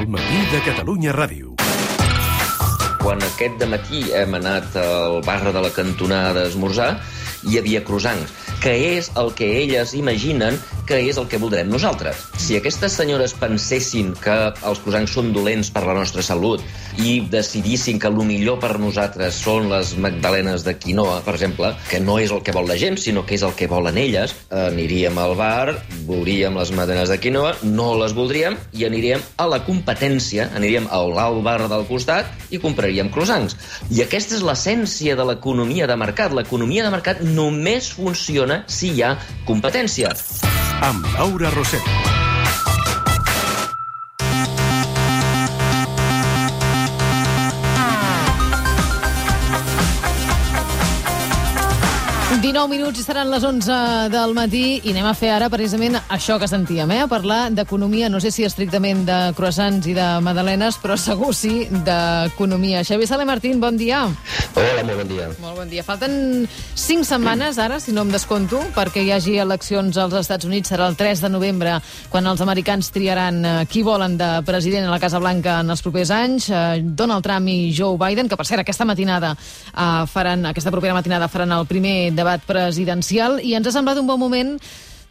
El matí de Catalunya Ràdio. Quan aquest matí hem anat al bar de la cantonada a esmorzar, hi havia croissants, que és el que elles imaginen que és el que voldrem nosaltres. Si aquestes senyores pensessin que els croissants són dolents per la nostra salut i decidissin que el millor per nosaltres són les magdalenes de quinoa, per exemple, que no és el que vol la gent, sinó que és el que volen elles, aniríem al bar, veuríem les magdalenes de quinoa, no les voldríem i aniríem a la competència, aniríem al alt bar del costat i compraríem croissants. I aquesta és l'essència de l'economia de mercat. L'economia de mercat només funciona si hi ha competència. Amb Laura Rosset. 19 minuts i seran les 11 del matí i anem a fer ara precisament això que sentíem, eh? a parlar d'economia, no sé si estrictament de croissants i de madalenes, però segur sí d'economia. Xavier Sala Martín, bon dia. Hola, molt bon dia. Molt bon dia. Falten 5 setmanes ara, si no em desconto, perquè hi hagi eleccions als Estats Units. Serà el 3 de novembre, quan els americans triaran eh, qui volen de president a la Casa Blanca en els propers anys. Eh, Donald Trump i Joe Biden, que per cert aquesta matinada eh, faran, aquesta propera matinada faran el primer debat debat presidencial i ens ha semblat un bon moment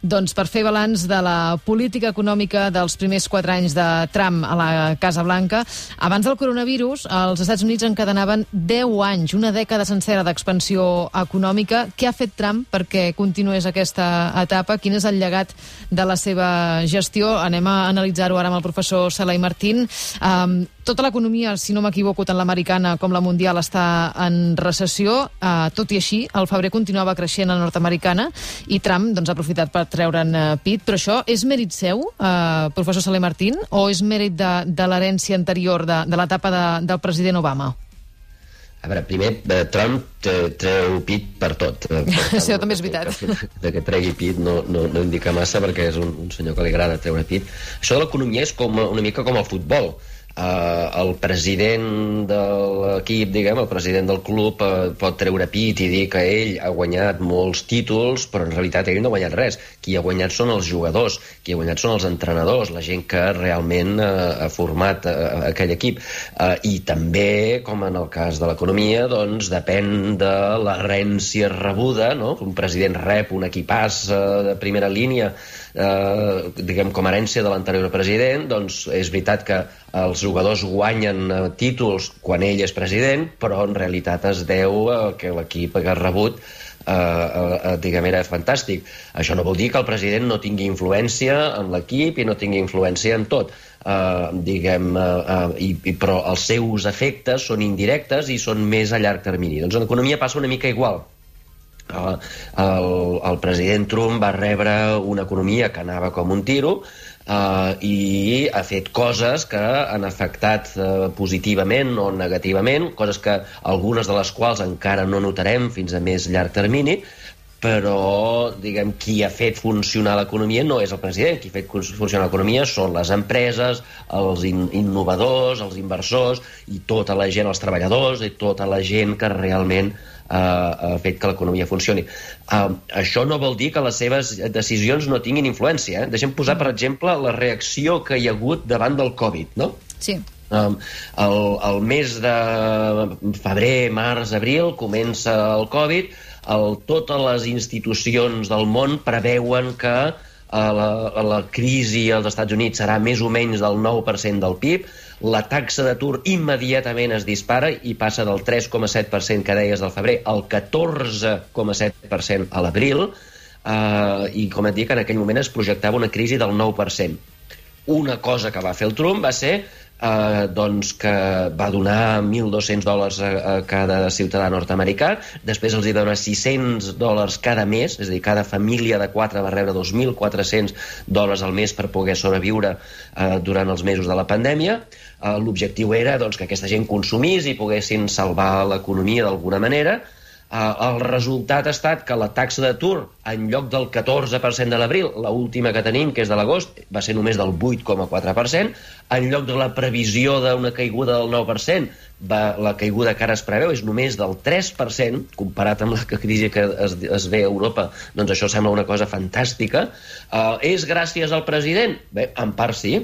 doncs, per fer balanç de la política econòmica dels primers quatre anys de Trump a la Casa Blanca. Abans del coronavirus, els Estats Units encadenaven 10 anys, una dècada sencera d'expansió econòmica. Què ha fet Trump perquè continués aquesta etapa? Quin és el llegat de la seva gestió? Anem a analitzar-ho ara amb el professor Salai Martín. Um, tota l'economia, si no m'equivoco, tant l'americana com la mundial està en recessió. Uh, tot i així, el febrer continuava creixent a la nord-americana i Trump doncs, ha aprofitat per treure'n uh, pit. Però això és mèrit seu, uh, professor Saler Martín, o és mèrit de, de l'herència anterior, de, de l'etapa de, del president Obama? A veure, primer, eh, Trump treu pit per tot. Per Això també és veritat. Que, de que tregui pit no, no, no indica massa perquè és un, un senyor que li agrada treure pit. Això de l'economia és com una mica com el futbol eh, el president de l'equip, diguem, el president del club eh, pot treure pit i dir que ell ha guanyat molts títols, però en realitat ell no ha guanyat res. Qui ha guanyat són els jugadors, qui ha guanyat són els entrenadors, la gent que realment eh, ha format eh, aquell equip. Eh, I també, com en el cas de l'economia, doncs depèn de l'herència rebuda, no? Un president rep un equipàs eh, de primera línia eh, diguem, com a herència de l'anterior president, doncs és veritat que els jugadors guanyen eh, títols quan ell és president, però en realitat es deu a que l'equip ha rebut eh, eh, diguem, era fantàstic. Això no vol dir que el president no tingui influència en l'equip i no tingui influència en tot. Uh, diguem, uh, uh, i, i, però els seus efectes són indirectes i són més a llarg termini. Doncs en economia passa una mica igual el, el, el president Trump va rebre una economia que anava com un tiro eh, i ha fet coses que han afectat eh, positivament o negativament, coses que algunes de les quals encara no notarem fins a més llarg termini, però diguem, qui ha fet funcionar l'economia no és el president, qui ha fet funcionar l'economia són les empreses, els in innovadors, els inversors i tota la gent, els treballadors i tota la gent que realment eh, ha fet que l'economia funcioni. Uh, això no vol dir que les seves decisions no tinguin influència. Eh? Deixem posar, per exemple, la reacció que hi ha hagut davant del Covid, no? Sí. Um, el, el mes de febrer, març, abril comença el Covid, el, totes les institucions del món preveuen que uh, la, la crisi als Estats Units serà més o menys del 9% del PIB, la taxa d'atur immediatament es dispara i passa del 3,7% que deies del febrer al 14,7% a l'abril, eh, i com et dic, en aquell moment es projectava una crisi del 9%. Una cosa que va fer el Trump va ser eh, doncs que va donar 1.200 dòlars a, a cada ciutadà nord-americà, després els hi va donar 600 dòlars cada mes, és a dir, cada família de 4 va rebre 2.400 dòlars al mes per poder sobreviure eh, durant els mesos de la pandèmia. Eh, L'objectiu era doncs, que aquesta gent consumís i poguessin salvar l'economia d'alguna manera, Uh, el resultat ha estat que la taxa d'atur, en lloc del 14% de l'abril, la última que tenim, que és de l'agost, va ser només del 8,4%, en lloc de la previsió d'una caiguda del 9%, va, la caiguda que ara es preveu és només del 3%, comparat amb la crisi que es, es ve a Europa, doncs això sembla una cosa fantàstica. Uh, és gràcies al president? Bé, en part sí,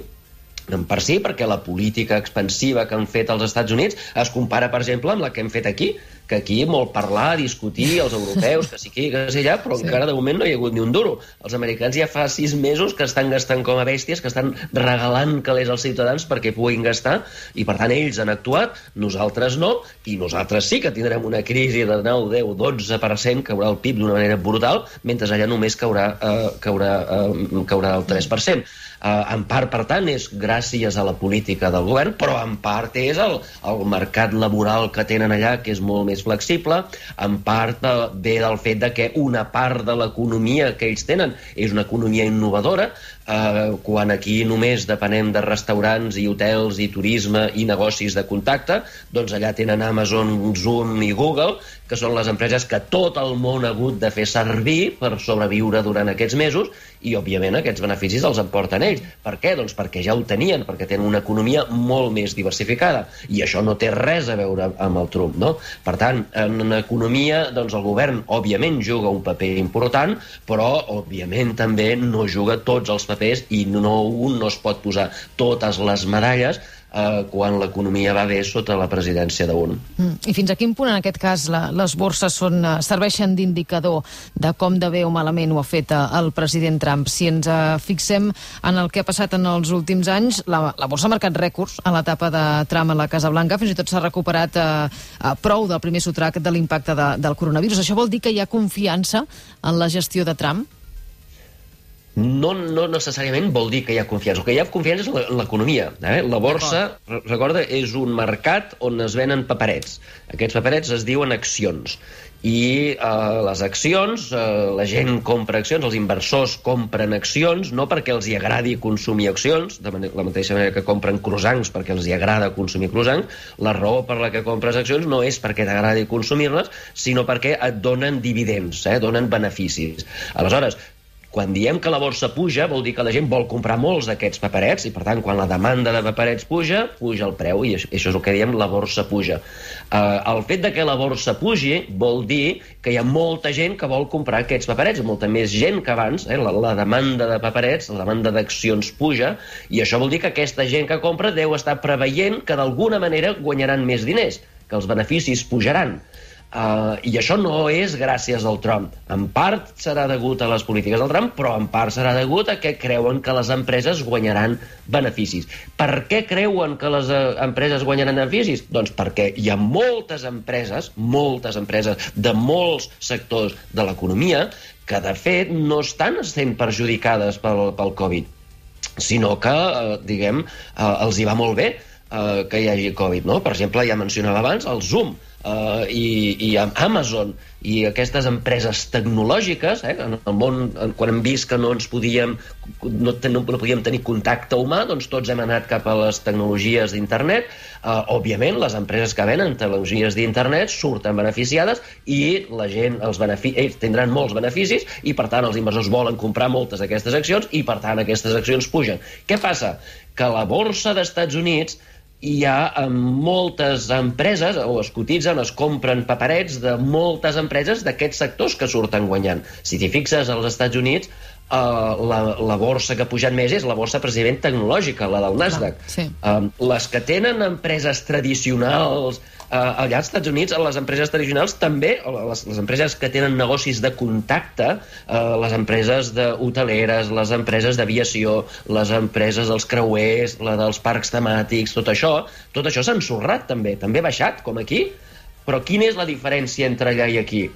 per si, perquè la política expansiva que han fet els Estats Units es compara, per exemple, amb la que hem fet aquí, que aquí molt parlar, discutir, els europeus, que sí que sí allà, però sí. encara de moment no hi ha hagut ni un duro. Els americans ja fa sis mesos que estan gastant com a bèsties, que estan regalant calés als ciutadans perquè puguin gastar, i per tant ells han actuat, nosaltres no, i nosaltres sí que tindrem una crisi de 9, 10, 12%, caurà el PIB d'una manera brutal, mentre allà només caurà, eh, caurà, eh, caurà el 3%. Eh, en part, per tant, és gràcies a la política del govern, però en part és el, el mercat laboral que tenen allà, que és molt més flexible, en part eh, ve del fet de que una part de l'economia que ells tenen és una economia innovadora, eh, quan aquí només depenem de restaurants i hotels i turisme i negocis de contacte, doncs allà tenen Amazon, Zoom i Google, que són les empreses que tot el món ha hagut de fer servir per sobreviure durant aquests mesos i, òbviament, aquests beneficis els emporten ells. Per què? Doncs perquè ja ho tenien, perquè tenen una economia molt més diversificada i això no té res a veure amb el Trump, no? Per tant, en economia, doncs el govern, òbviament, juga un paper important, però, òbviament, també no juga tots els papers i no, un no es pot posar totes les medalles eh, quan l'economia va bé sota la presidència d'un. Mm. I fins a quin punt, en aquest cas, la, les borses són, uh, serveixen d'indicador de com de bé o malament ho ha fet uh, el president Trump? Si ens uh, fixem en el que ha passat en els últims anys, la, la borsa ha marcat rècords a l'etapa de Trump a la Casa Blanca, fins i tot s'ha recuperat uh, prou del primer sotrac de l'impacte de, del coronavirus. Això vol dir que hi ha confiança en la gestió de Trump? No, no necessàriament vol dir que hi ha confiança. El que hi ha confiança és en l'economia. Eh? La borsa, recorda, és un mercat on es venen paperets. Aquests paperets es diuen accions. I eh, les accions, eh, la gent compra accions, els inversors compren accions, no perquè els hi agradi consumir accions, de manera, la mateixa manera que compren croissants perquè els hi agrada consumir croissants, la raó per la que compres accions no és perquè t'agradi consumir-les, sinó perquè et donen dividends, eh, donen beneficis. Aleshores, quan diem que la borsa puja, vol dir que la gent vol comprar molts d'aquests paperets i, per tant, quan la demanda de paperets puja, puja el preu i això, això és el que diem la borsa puja. Uh, el fet de que la borsa pugi vol dir que hi ha molta gent que vol comprar aquests paperets, molta més gent que abans, eh? la, la demanda de paperets, la demanda d'accions puja, i això vol dir que aquesta gent que compra deu estar preveient que d'alguna manera guanyaran més diners, que els beneficis pujaran. Uh, I això no és gràcies al Trump. En part serà degut a les polítiques del Trump, però en part serà degut a que creuen que les empreses guanyaran beneficis. Per què creuen que les uh, empreses guanyaran beneficis? Doncs perquè hi ha moltes empreses, moltes empreses de molts sectors de l'economia que, de fet, no estan sent perjudicades pel, pel Covid, sinó que, uh, diguem, uh, els hi va molt bé uh, que hi hagi Covid, no? Per exemple, ja mencionava abans el Zoom, uh, i, i Amazon i aquestes empreses tecnològiques, eh, en el món, quan hem vist que no ens podíem, no, no, no podíem tenir contacte humà, doncs tots hem anat cap a les tecnologies d'internet. Uh, òbviament, les empreses que venen tecnologies d'internet surten beneficiades i la gent, els ells tindran molts beneficis i, per tant, els inversors volen comprar moltes d'aquestes accions i, per tant, aquestes accions pugen. Què passa? Que la borsa d'Estats Units hi ha moltes empreses, o es cotitzen, es compren paperets de moltes empreses d'aquests sectors que surten guanyant. Si t'hi fixes als Estats Units, eh, la, la borsa que ha pujat més és la borsa precisament tecnològica, la del Nasdaq. Sí. eh, les que tenen empreses tradicionals eh, allà als Estats Units, les empreses tradicionals també, les, les empreses que tenen negocis de contacte, eh, les empreses de hoteleres, les empreses d'aviació, les empreses dels creuers, la dels parcs temàtics, tot això, tot això s'ha ensorrat també, també ha baixat, com aquí, però quina és la diferència entre allà i aquí?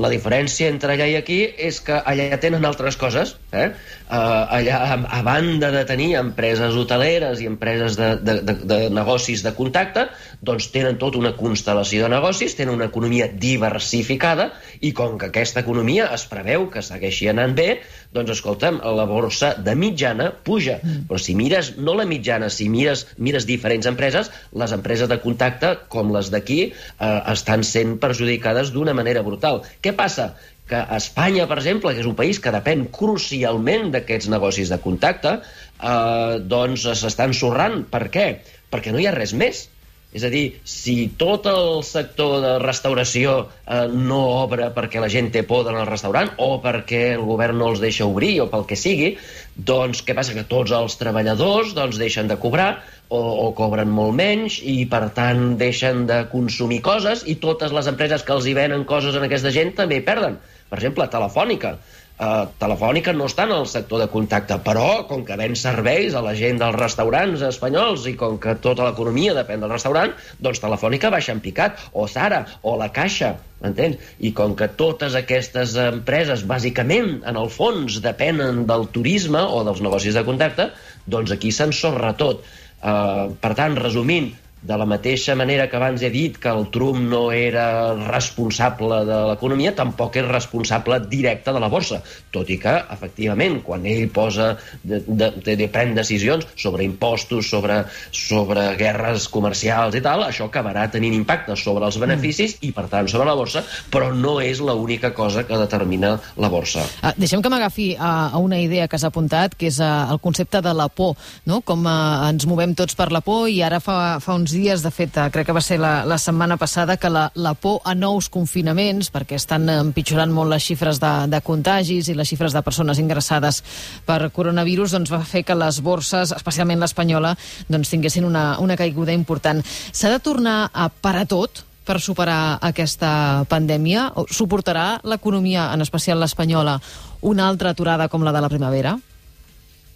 La diferència entre allà i aquí és que allà tenen altres coses. Eh? Uh, allà, a, a banda de tenir empreses hoteleres i empreses de, de, de, de negocis de contacte, doncs tenen tota una constel·lació de negocis, tenen una economia diversificada i com que aquesta economia es preveu que segueixi anant bé, doncs escolta'm, la borsa de mitjana puja. Mm. Però si mires, no la mitjana, si mires, mires diferents empreses, les empreses de contacte, com les d'aquí, eh, estan sent perjudicades d'una manera brutal. Què passa? Que Espanya, per exemple, que és un país que depèn crucialment d'aquests negocis de contacte, eh, doncs s'estan ensorrant. Per què? Perquè no hi ha res més És a dir, si tot el sector de restauració eh, no obre perquè la gent té por d'anar al restaurant o perquè el govern no els deixa obrir o pel que sigui, doncs què passa? Que tots els treballadors doncs, deixen de cobrar o, o cobren molt menys i per tant deixen de consumir coses i totes les empreses que els hi venen coses a aquesta gent també hi perden. Per exemple, Telefònica eh, Telefònica no està en el sector de contacte, però com que ven serveis a la gent dels restaurants espanyols i com que tota l'economia depèn del restaurant, doncs Telefònica baixa en picat, o Sara, o la Caixa, m'entens? I com que totes aquestes empreses, bàsicament, en el fons, depenen del turisme o dels negocis de contacte, doncs aquí s'ensorra tot. Uh, per tant, resumint, de la mateixa manera que abans he dit que el Trump no era responsable de l'economia, tampoc és responsable directe de la borsa, tot i que, efectivament, quan ell posa de, de, de, de pren decisions sobre impostos, sobre, sobre guerres comercials i tal, això acabarà tenint impacte sobre els beneficis mm. i, per tant, sobre la borsa, però no és l'única cosa que determina la borsa. Uh, deixem que m'agafi a, a una idea que has apuntat, que és uh, el concepte de la por, no? com uh, ens movem tots per la por i ara fa, fa uns dies, de fet, eh, crec que va ser la, la setmana passada, que la, la por a nous confinaments, perquè estan empitjorant molt les xifres de, de contagis i les xifres de persones ingressades per coronavirus, doncs va fer que les borses, especialment l'espanyola, doncs tinguessin una, una caiguda important. S'ha de tornar a parar tot per superar aquesta pandèmia? Suportarà l'economia, en especial l'espanyola, una altra aturada com la de la primavera?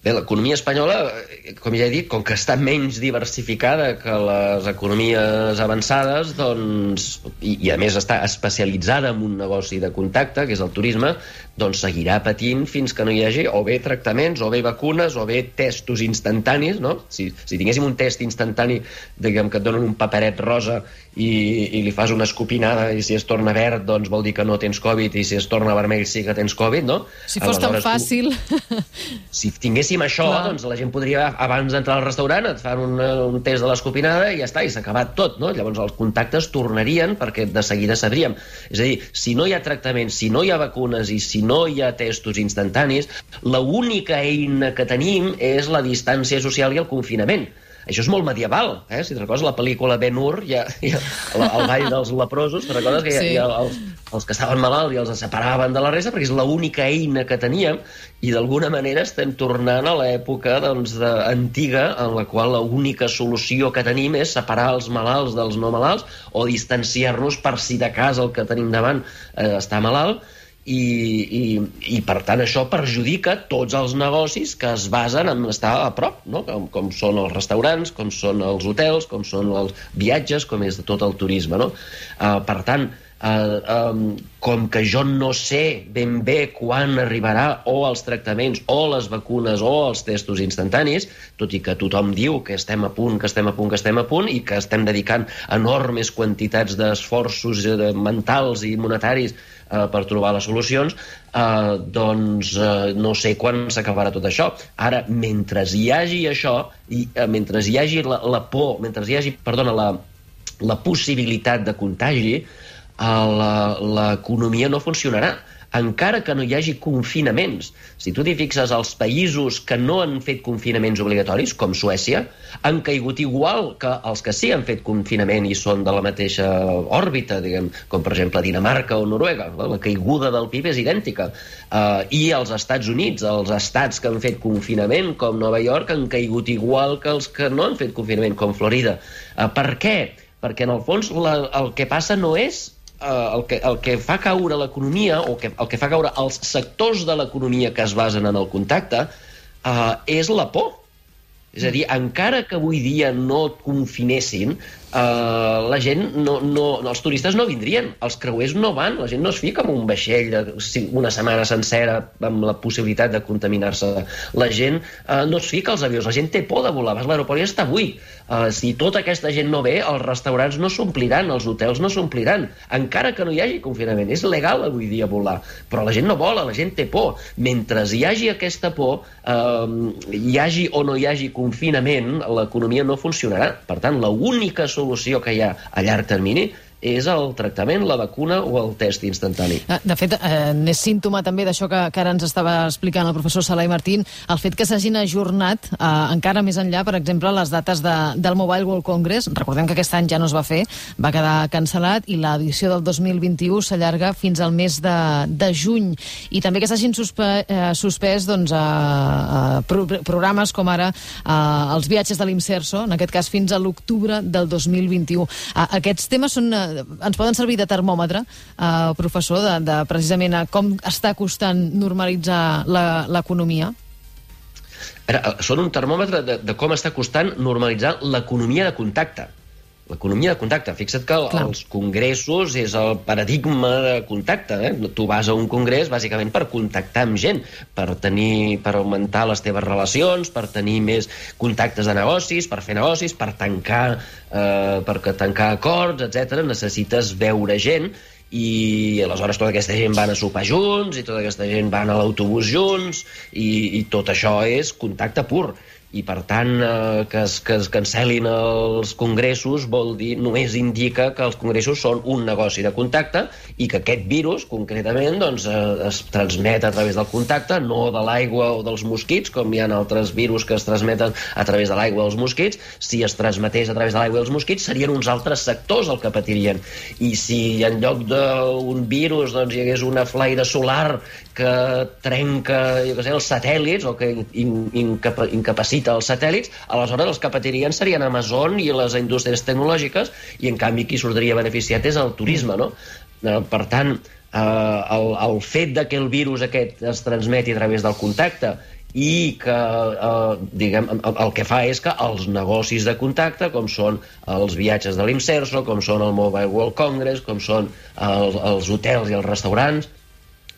Bé, l'economia espanyola, eh, com ja he dit, com que està menys diversificada que les economies avançades, doncs, i, i a més està especialitzada en un negoci de contacte, que és el turisme, doncs seguirà patint fins que no hi hagi o bé tractaments, o bé vacunes, o bé testos instantanis, no? Si, si tinguéssim un test instantani, diguem que et donen un paperet rosa i, i li fas una escopinada i si es torna verd, doncs vol dir que no tens Covid i si es torna vermell sí que tens Covid, no? Si fos Aleshores, tan fàcil... Tu, si tinguéssim això, Clar. doncs la gent podria, abans d'entrar al restaurant, et fan un, un test de l'escopinada i ja està, i s'ha acabat tot, no? Llavors els contactes tornarien perquè de seguida sabríem. És a dir, si no hi ha tractament, si no hi ha vacunes i si no hi ha testos instantanis, l'única eina que tenim és la distància social i el confinament. Això és molt medieval, eh? Si te'n recordes la pel·lícula Ben Hur, ja, ja, el, el ball dels leprosos, te'n recordes que sí. ja, ja els, els que estaven malalts i els separaven de la resta perquè és l'única eina que teníem i d'alguna manera estem tornant a l'època doncs, de, antiga en la qual l'única solució que tenim és separar els malalts dels no malalts o distanciar-nos per si de cas el que tenim davant eh, està malalt i, i, i per tant això perjudica tots els negocis que es basen en estar a prop, no? com, com són els restaurants, com són els hotels, com són els viatges, com és tot el turisme. No? Uh, per tant, Uh, um, com que jo no sé ben bé quan arribarà o els tractaments o les vacunes o els testos instantanis, tot i que tothom diu que estem a punt, que estem a punt, que estem a punt i que estem dedicant enormes quantitats d'esforços eh, mentals i monetaris uh, per trobar les solucions, uh, doncs uh, no sé quan s'acabarà tot això. Ara, mentre hi hagi això, i, uh, mentre hi hagi la, la por, mentre hi hagi, perdona, la, la possibilitat de contagi, l'economia no funcionarà encara que no hi hagi confinaments. Si tu t'hi fixes, els països que no han fet confinaments obligatoris, com Suècia, han caigut igual que els que sí han fet confinament i són de la mateixa òrbita, diguem, com per exemple Dinamarca o Noruega. La caiguda del PIB és idèntica. Uh, I els Estats Units, els estats que han fet confinament, com Nova York, han caigut igual que els que no han fet confinament, com Florida. Uh, per què? Perquè en el fons la, el que passa no és eh, el, que, el que fa caure l'economia o que, el que fa caure els sectors de l'economia que es basen en el contacte eh, és la por. És a dir, encara que avui dia no confinessin, Uh, la gent, no, no, els turistes no vindrien, els creuers no van, la gent no es fica en un vaixell de, una setmana sencera amb la possibilitat de contaminar-se. La gent uh, no es fica als avions, la gent té por de volar, vas a l'aeroport i està buit. Uh, si tota aquesta gent no ve, els restaurants no s'ompliran, els hotels no s'ompliran, encara que no hi hagi confinament. És legal avui dia volar, però la gent no vola, la gent té por. Mentre hi hagi aquesta por, uh, hi hagi o no hi hagi confinament, l'economia no funcionarà. Per tant, l'única solució solució que hi ha a llarg termini és el tractament, la vacuna o el test instantani. Eh, de fet, eh, n'és símptoma també d'això que, que ara ens estava explicant el professor Salai Martín, el fet que s'hagin ajornat eh, encara més enllà, per exemple, les dates de, del Mobile World Congress. Recordem que aquest any ja no es va fer, va quedar cancel·lat i l'edició del 2021 s'allarga fins al mes de, de juny. I també que s'hagin suspe, eh, suspès doncs, eh, eh, pro programes com ara eh, els viatges de l'Imserso, en aquest cas fins a l'octubre del 2021. Eh, aquests temes són, eh, ens poden servir de termòmetre, eh, professor, de, de precisament a com està costant normalitzar l'economia? Són un termòmetre de, de com està costant normalitzar l'economia de contacte l'economia de contacte. Fixa't que Clar. els congressos és el paradigma de contacte. Eh? Tu vas a un congrés bàsicament per contactar amb gent, per tenir, per augmentar les teves relacions, per tenir més contactes de negocis, per fer negocis, per tancar, eh, per tancar acords, etc. Necessites veure gent i aleshores tota aquesta gent van a sopar junts i tota aquesta gent van a l'autobús junts i, i tot això és contacte pur i per tant eh, que, es, que es cancel·lin els congressos vol dir, només indica que els congressos són un negoci de contacte i que aquest virus concretament doncs, eh, es transmet a través del contacte no de l'aigua o dels mosquits com hi ha altres virus que es transmeten a través de l'aigua dels mosquits. Si es transmetés a través de l'aigua dels mosquits serien uns altres sectors el que patirien. I si en lloc d'un virus doncs, hi hagués una flaire solar que trenca jo què sé, els satèl·lits o que in, incapa, incapacita cita els satèl·lits, aleshores els que patirien serien Amazon i les indústries tecnològiques, i en canvi qui sortiria beneficiat és el turisme, no? Eh, per tant, eh, el, el fet de que el virus aquest es transmeti a través del contacte i que eh, diguem, el que fa és que els negocis de contacte, com són els viatges de l'Imserso, com són el Mobile World Congress, com són els, els hotels i els restaurants,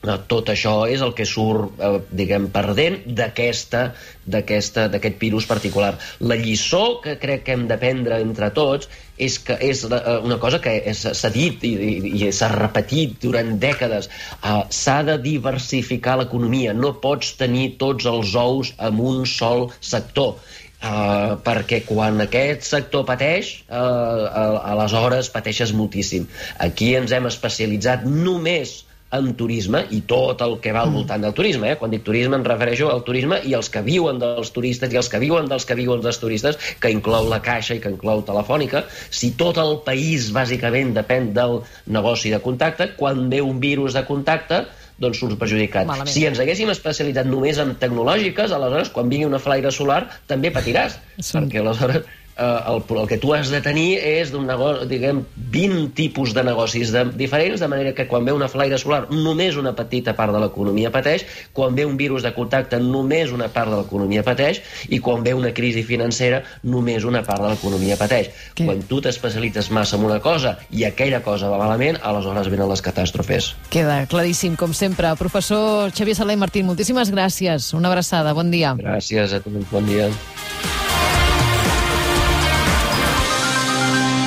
tot això és el que surt, eh, diguem, perdent d'aquest virus particular. La lliçó que crec que hem d'aprendre entre tots és que és eh, una cosa que s'ha dit i, i, i s'ha repetit durant dècades. Uh, s'ha de diversificar l'economia. No pots tenir tots els ous en un sol sector. Uh, perquè quan aquest sector pateix, uh, uh, aleshores pateixes moltíssim. Aquí ens hem especialitzat només en turisme i tot el que va al mm. voltant del turisme. Eh? Quan dic turisme em refereixo al turisme i els que viuen dels turistes i els que viuen dels que viuen dels turistes, que inclou la Caixa i que inclou Telefònica. Si tot el país bàsicament depèn del negoci de contacte, quan ve un virus de contacte, doncs surt perjudicat. Malament. Si ens haguéssim especialitzat només en tecnològiques, aleshores, quan vingui una flaire solar, també patiràs, sí. perquè aleshores el, el que tu has de tenir és d'un negoci, diguem, 20 tipus de negocis de, diferents, de manera que quan ve una flaire solar només una petita part de l'economia pateix, quan ve un virus de contacte només una part de l'economia pateix i quan ve una crisi financera només una part de l'economia pateix. Que... Quan tu t'especialitzes massa en una cosa i aquella cosa va malament, aleshores venen les catàstrofes. Queda claríssim, com sempre. Professor Xavier Salai Martín, moltíssimes gràcies. Una abraçada, bon dia. Gràcies a tu, bon dia.